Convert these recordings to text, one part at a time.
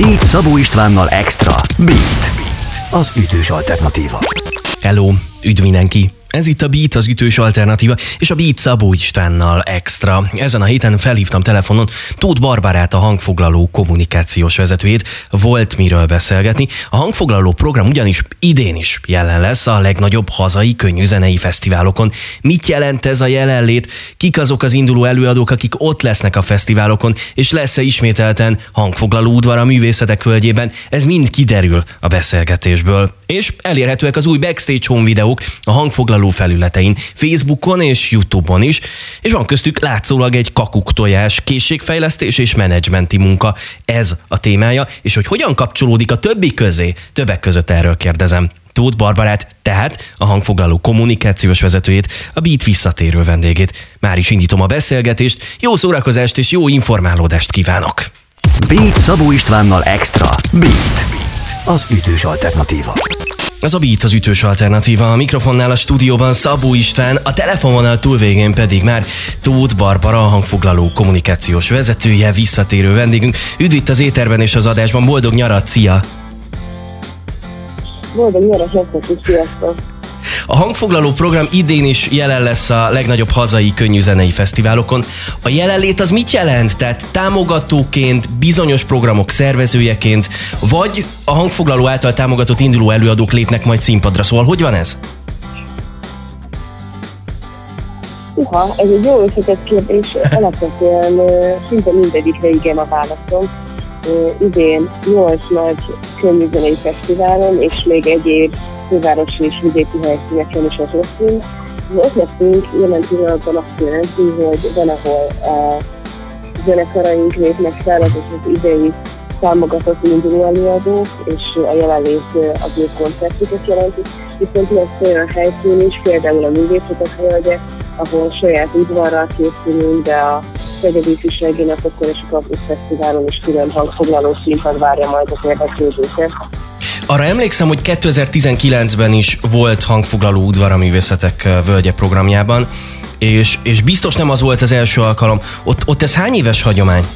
Beat Szabó Istvánnal Extra. Beat. Beat. Az ütős alternatíva. Hello, üdv mindenki! Ez itt a Beat, az ütős alternatíva, és a Beat Szabó Istvánnal extra. Ezen a héten felhívtam telefonon Tóth Barbarát, a hangfoglaló kommunikációs vezetőjét. Volt miről beszélgetni. A hangfoglaló program ugyanis idén is jelen lesz a legnagyobb hazai könnyűzenei fesztiválokon. Mit jelent ez a jelenlét? Kik azok az induló előadók, akik ott lesznek a fesztiválokon, és lesz-e ismételten hangfoglaló udvar a művészetek völgyében? Ez mind kiderül a beszélgetésből. És elérhetőek az új backstage home videók a hangfoglaló felületein, Facebookon és Youtube-on is, és van köztük látszólag egy kakuktojás, készségfejlesztés és menedzsmenti munka. Ez a témája, és hogy hogyan kapcsolódik a többi közé, többek között erről kérdezem. Tóth Barbarát, tehát a hangfoglaló kommunikációs vezetőjét, a Beat visszatérő vendégét. Már is indítom a beszélgetést, jó szórakozást és jó informálódást kívánok! Beat Szabó Istvánnal Extra. Beat. Beat. Az ütős alternatíva. Az a Beat az ütős alternatíva, a mikrofonnál a stúdióban Szabó István, a telefonvonal túlvégén pedig már Tóth Barbara, a hangfoglaló kommunikációs vezetője, visszatérő vendégünk. Üdv itt az éterben és az adásban, boldog nyarat, szia! Boldog nyarat, sziasztok! A hangfoglaló program idén is jelen lesz a legnagyobb hazai könnyűzenei fesztiválokon. A jelenlét az mit jelent? Tehát támogatóként, bizonyos programok szervezőjeként, vagy a hangfoglaló által támogatott induló előadók lépnek majd színpadra. Szóval hogy van ez? Uha, ez egy jó összetett kérdés. Alapvetően szinte mindegyikre igen a válaszom. Idén 8 nagy könnyűzenei fesztiválon és még egyéb fővárosi és vidéki helyszíneken is az leszünk. Az ötletünk jelen pillanatban azt jelenti, hogy van, ahol a zenekaraink lépnek fel, az az idei támogatott induló előadók, és a jelenlét az ő koncertüket jelenti, viszont lesz olyan helyszín is, például a művészetek völgye, ahol saját udvarral készülünk, de a Szegedi Ifjúsági Napokon és a Campus Fesztiválon is külön hangfoglaló színpad várja majd az érdeklődőket. Arra emlékszem, hogy 2019-ben is volt hangfoglaló udvar a művészetek völgye programjában, és, és biztos nem az volt az első alkalom. Ott, ott ez hány éves hagyomány?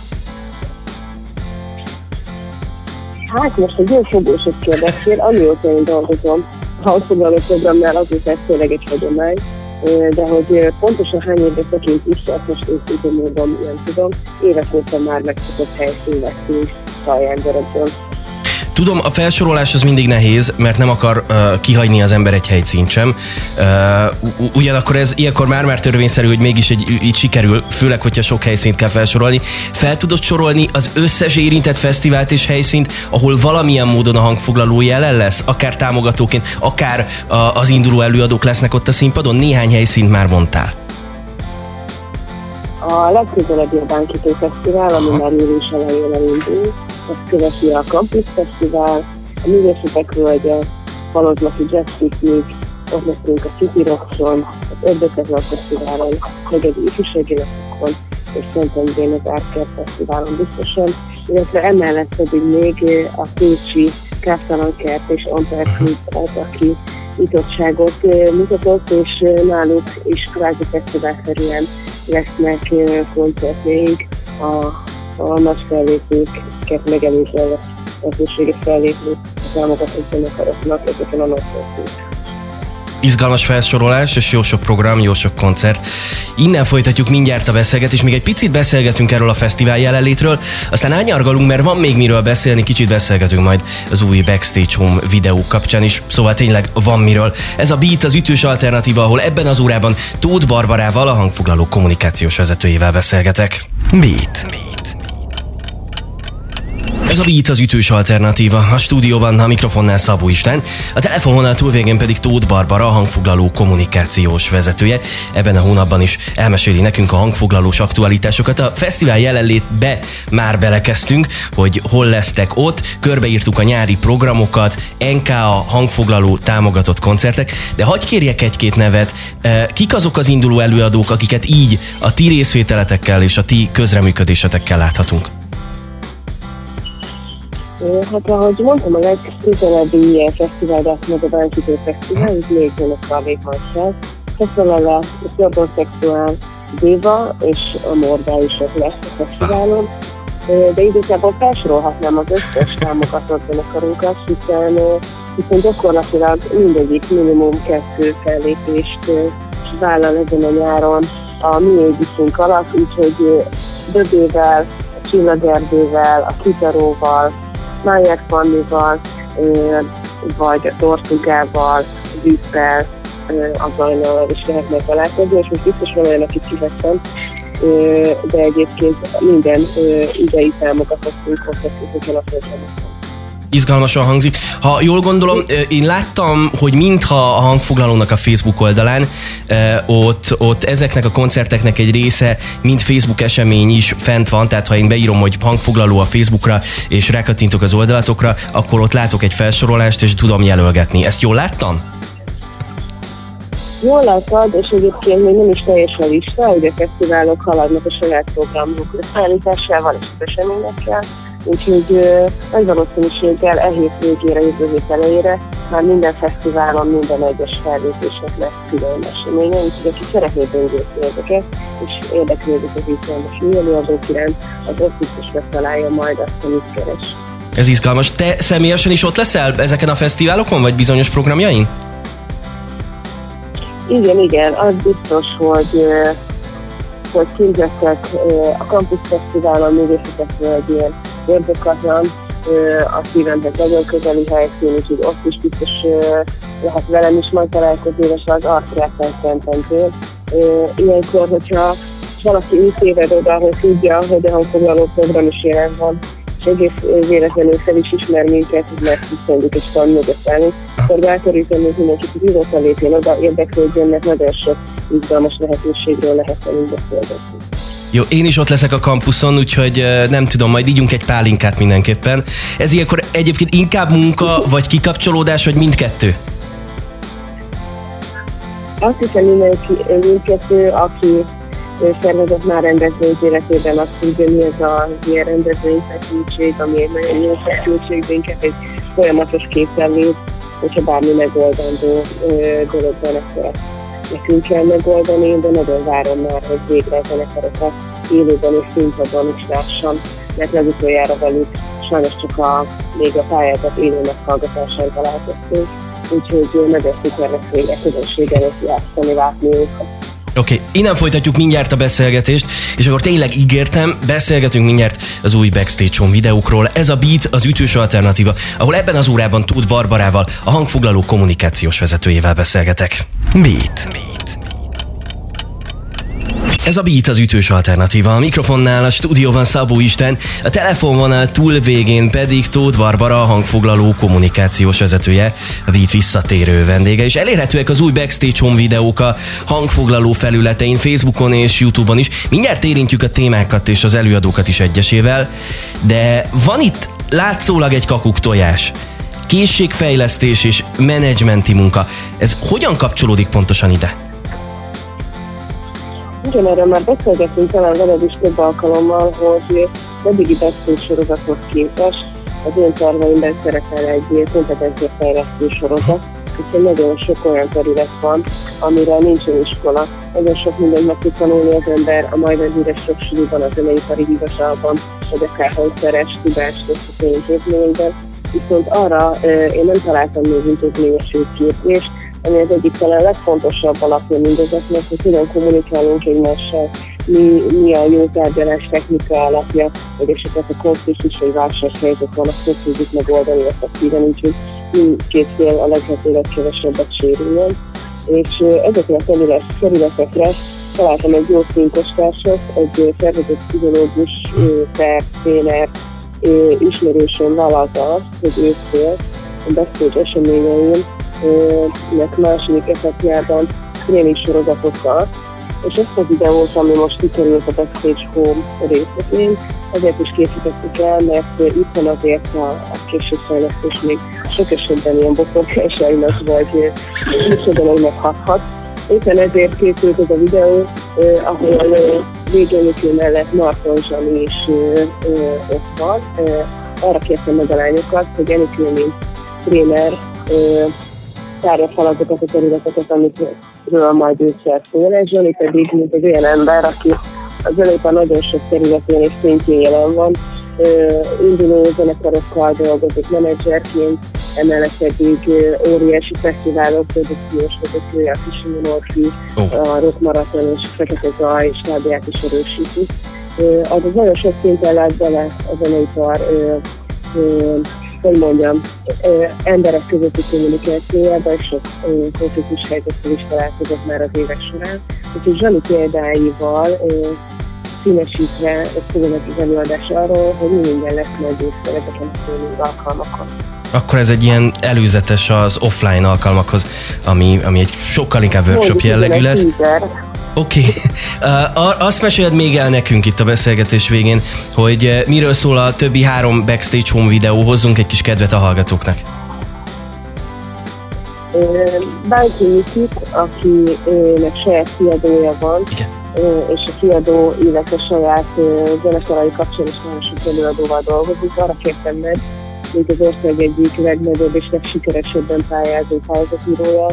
Hát most egy jó fogósot kérdeztél, amióta én dolgozom a hangfoglaló programnál, azóta ez tényleg egy hagyomány de hogy pontosan hány évre tekint vissza, azt most őszintén módon nem tudom. Évek óta már megszokott helyszín veszünk Szaljándorokban. Tudom, a felsorolás az mindig nehéz, mert nem akar uh, kihagyni az ember egy helyszínt sem. Uh, ugyanakkor ez ilyenkor már-már törvényszerű, hogy mégis egy, így sikerül, főleg, hogyha sok helyszínt kell felsorolni. Fel tudod sorolni az összes érintett fesztivált és helyszínt, ahol valamilyen módon a hangfoglaló jelen lesz, akár támogatóként, akár a, az induló előadók lesznek ott a színpadon? Néhány helyszínt már mondtál. A legközelebbi a Bánkító Fesztivál, ami már július elején elindul, azt követi a Campus Fesztivál, a Művészetek Völgye, Palozmaki Jazz Picnic, ott leszünk a City Rockson, az Ördögkezal Fesztiválon, Megedi Ifjúsági Napokon, és Szentendrén az Árker Fesztiválon biztosan, illetve emellett pedig még a Pécsi Káptalan Kert és Amper Klub az, aki nyitottságot mutatott, és náluk is kvázi fesztiválszerűen lesznek koncertjeink a, a nagy fellépőket megelőzve lehetőséget fellépni a támogatott zenekaroknak ezeken a nagy izgalmas felsorolás, és jó sok program, jó sok koncert. Innen folytatjuk mindjárt a beszélgetést, még egy picit beszélgetünk erről a fesztivál jelenlétről, aztán ányargalunk, mert van még miről beszélni, kicsit beszélgetünk majd az új Backstage Home videó kapcsán is, szóval tényleg van miről. Ez a Beat az ütős alternatíva, ahol ebben az órában Tóth Barbarával, a hangfoglaló kommunikációs vezetőjével beszélgetek. Beat. Beat. A Beat az ütős alternatíva. A stúdióban a mikrofonnál Szabó Isten, a telefononál túlvégén pedig Tóth Barbara, a hangfoglaló kommunikációs vezetője. Ebben a hónapban is elmeséli nekünk a hangfoglalós aktualitásokat. A fesztivál jelenlétbe már belekezdtünk, hogy hol lesztek ott, körbeírtuk a nyári programokat, NKA hangfoglaló támogatott koncertek, de hagyj kérjek egy-két nevet, eh, kik azok az induló előadók, akiket így a ti részvételetekkel és a ti közreműködésetekkel láthatunk? Hát ahogy mondtam, a legközelebbi ilyen fesztivál, de meg a Bánkító Fesztivál, itt négy lép majd fel. Fesztivál a Szexuál Déva és a Mordá is ott lesz a fesztiválon. de igazából felsorolhatnám az összes támogatott zenekarunkat, hiszen, hiszen gyakorlatilag mindegyik minimum kettő fellépést vállal ezen a nyáron a mi égviszünk alatt, úgyhogy Döbével, a Csillagerdővel, a Kitaróval, Májer Fannival, vagy a Tortugával, Zűppel, a Zajnal is lehetne találkozni, és most biztos van olyan, akit kivettem, de egyébként minden idei támogatóként hozhatjuk, hogy alapvetően izgalmasan hangzik. Ha jól gondolom, én láttam, hogy mintha a hangfoglalónak a Facebook oldalán ott, ott ezeknek a koncerteknek egy része, mint Facebook esemény is fent van, tehát ha én beírom, hogy hangfoglaló a Facebookra, és rákattintok az oldalatokra, akkor ott látok egy felsorolást, és tudom jelölgetni. Ezt jól láttam? Jól látod, és egyébként még nem is teljes a lista, hogy a fesztiválok haladnak a saját programok összeállításával és az eseményekkel, úgyhogy nagy valószínűséggel e hét végére, jövő hét elejére már minden fesztiválon, minden egyes fellépésnek lesz külön eseménye, úgyhogy aki szeretné bővíteni ezeket, és érdeklődik az izgalmas műanyagok iránt, az ott biztos megtalálja majd azt, amit keres. Ez izgalmas. Te személyesen is ott leszel ezeken a fesztiválokon, vagy bizonyos programjain? Igen, igen, az biztos, hogy hogy képzettek a Campus Fesztiválon művészetek völgyén, Görbökazan, a szívemhez nagyon közeli helyszín, úgyhogy ott is biztos lehet velem is majd találkozni, és az Artretten Szententől. Ilyenkor, hogyha valaki úgy téved oda, hogy tudja, hogy a hangfoglaló program is jelen van, és egész véletlenül fel is ismer minket, mert tiszteljük és van mögött állni, akkor bátorítom, hogy mindenki nyugodtan lépjen oda, érdeklődjön, mert nagyon sok izgalmas lehetőségről lehet velünk beszélgetni. Jó, én is ott leszek a kampuszon, úgyhogy nem tudom, majd ígyunk egy pálinkát mindenképpen. Ez ilyenkor egyébként inkább munka, vagy kikapcsolódás, vagy mindkettő? Azt hiszem mindenki, mindkettő, aki szervezett már rendezvény életében azt tudja, mi ez a ilyen rendezvény feszültség, ami egy nagyon jó feszültség, de inkább egy folyamatos készenlét, hogyha bármi megoldandó dolog van, akkor nekünk kell megoldani, de nagyon várom már, hogy végre a zenekarokat élőben és színpadon is lássam, mert legutoljára velük sajnos csak a, még a pályázat élő meghallgatásán találkoztunk, úgyhogy nagyon szuper lesz végre közönség előtt játszani, látni őket. Oké, okay, innen folytatjuk mindjárt a beszélgetést, és akkor tényleg ígértem, beszélgetünk mindjárt az új Backstage Home videókról. Ez a Beat az ütős alternatíva, ahol ebben az órában Tóth Barbarával, a hangfoglaló kommunikációs vezetőjével beszélgetek. Beat. Beat. Ez a Beat az ütős alternatíva. A mikrofonnál a stúdióban Szabó Isten, a telefonvonal túl végén pedig Tóth Barbara, a hangfoglaló kommunikációs vezetője, a Beat visszatérő vendége, és elérhetőek az új Backstage Home videók a hangfoglaló felületein, Facebookon és Youtube-on is. Mindjárt érintjük a témákat és az előadókat is egyesével, de van itt látszólag egy kakuk tojás készségfejlesztés és menedzsmenti munka. Ez hogyan kapcsolódik pontosan ide? Igen, erről már beszélgettünk talán veled is több alkalommal, hogy eddigi backstage sorozathoz képest az én terveimben szerepel egy kompetenciafejlesztő sorozat, hiszen nagyon sok olyan terület van, amire nincsen iskola. Nagyon sok mindent meg tud tanulni az ember a majdnem híres sok suliban, a zeneipari hivatalban, vagy akár hangszeres, tudás, és Viszont arra én nem találtam még intézményes képzést, ami az egyik talán legfontosabb alapja mindezeknek, hogy hogyan kommunikálunk egymással, mi, mi a jó tárgyalás technika alapja, hogy esetleg a konfliktus vagy válsághelyzet van, azt tudjuk megoldani effektíven, úgyhogy mindkét fél a lehető legkevesebbet sérüljön. És ezekre a területekre találtam egy jó szinkostársat, egy szervezett pszichológus, per, tréner, ismerősöm vállalta azt, hogy ő fél a beszéd eseményein nek második etapjában tréning sorozatokkal, és ezt a videót, ami most kikerült a Backstage Home részletén, ezért is készítettük el, mert itt van azért a, a későfejlesztés még sok esetben ilyen botrokásainak vagy műsodanak hathat. Éppen ezért készült ez a videó, eh, ahol eh, végénükő mellett Marton Zsani is eh, eh, ott van. Eh, arra kértem meg a lányokat, hogy Enikő, mint tréner, eh, tárja fel azokat a területeket, amikről majd ő szól, és Zsani pedig, mint egy olyan ember, aki az zenépar nagyon sok területén és szintjén jelen van, induló zenekarokkal dolgozik menedzserként, emellett pedig óriási fesztiválok produkciós vezetője, a Kisi Morfi, oh. a Rock Marathon és a Fekete Zaj stábját is erősíti. Az, az nagyon sok szinten lát bele a zeneipar hogy mondjam, emberek közötti kommunikációjában és sok konfliktus helyzettel is találkozott már az évek során. Úgyhogy Zsani példáival színesítve egy előadás arról, hogy mi minden lesz majd ősszel ezeken a streaming alkalmakon. Akkor ez egy ilyen előzetes az offline alkalmakhoz, ami, ami egy sokkal inkább workshop jellegű lesz. Oké. Okay. Uh, azt meséled még el nekünk itt a beszélgetés végén, hogy uh, miről szól a többi három backstage home videó, hozzunk egy kis kedvet a hallgatóknak. Bánki Nikit, akinek saját kiadója van, Igen. és a kiadó, illetve saját zenesarai kapcsán is nagyon sok előadóval dolgozik, arra kértem meg, mint az ország egyik legnagyobb és legsikeresebben pályázó pályázatírója,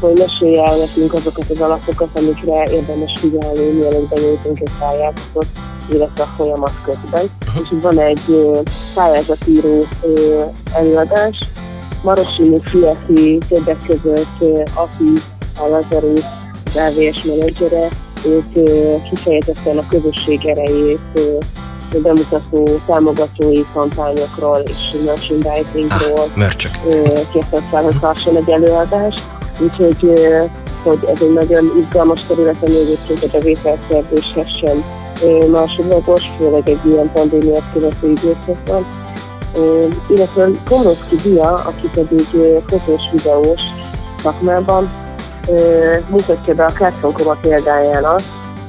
hogy mesélje el nekünk azokat az alapokat, amikre érdemes figyelni, mielőtt benyújtunk egy pályázatot, illetve a folyamat közben. És van egy pályázatíró előadás, Marosini Fiafi többek között Afi, a Lazarus, az AVS menedzsere, ők kifejezetten a közösség erejét bemutató támogatói kampányokról és merchandisingról ah, kértek fel, hogy tartson egy előadást. Úgyhogy hogy ez egy nagyon izgalmas terület, ami egyébként a bevételszerzéshez sem másodlagos, főleg egy ilyen pandémiát követő időszakban. Illetve Komroszki Dia, aki pedig fotós videós szakmában mutatja be a Kártyonkoma példáján azt,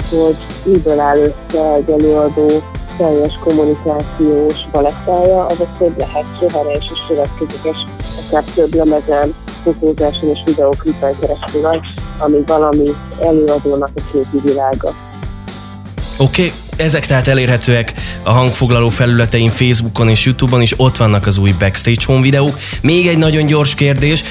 hogy miből áll össze egy előadó teljes kommunikációs palettája, azaz hogy lehet sohares és szövetkezetes, akár több lemezen, fotózáson és videóklipen keresztül az, ami valami előadónak a képi világa. Oké, okay. ezek tehát elérhetőek a hangfoglaló felületein, Facebookon és Youtube-on, és ott vannak az új Backstage Home videók. Még egy nagyon gyors kérdés.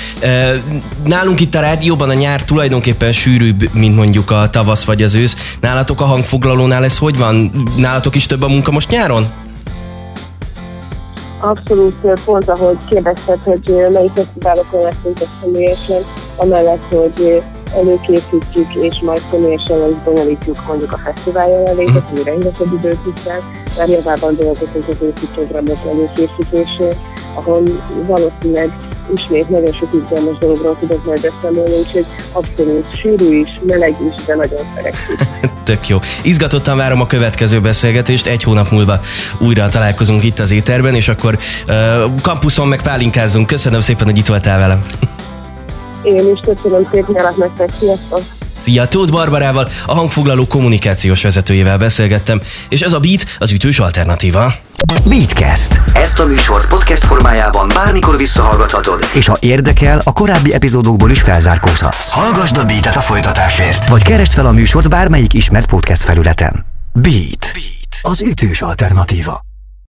Nálunk itt a rádióban a nyár tulajdonképpen sűrűbb, mint mondjuk a tavasz vagy az ősz. Nálatok a hangfoglalónál ez hogy van? Nálatok is több a munka most nyáron? Abszolút pont, ahogy kérdezted, hogy melyik fesztiválokon leszünk a személyesen, amellett, hogy előkészítjük, és majd személyesen is bonyolítjuk mondjuk a fesztivál jelenlétet, ami rengeteg időt viszel, mert javában dolgozunk az őszi programok előkészítésén, ahol valószínűleg ismét nagyon sok izgalmas dologról tudok majd beszámolni, úgyhogy abszolút sűrű is, meleg is, de nagyon szeretjük. Tök jó. Izgatottan várom a következő beszélgetést, egy hónap múlva újra találkozunk itt az éterben, és akkor uh, kampuszon meg pálinkázunk. Köszönöm szépen, hogy itt voltál velem. Én is köszönöm szép nyarat nektek, sziasztok! Szia, Tóth Barbarával, a hangfoglaló kommunikációs vezetőjével beszélgettem, és ez a Beat az ütős alternatíva. Beatcast. Ezt a műsort podcast formájában bármikor visszahallgathatod, és ha érdekel, a korábbi epizódokból is felzárkózhatsz. Hallgasd a Beat-et a folytatásért, vagy keresd fel a műsort bármelyik ismert podcast felületen. Beat. Beat. Az ütős alternatíva.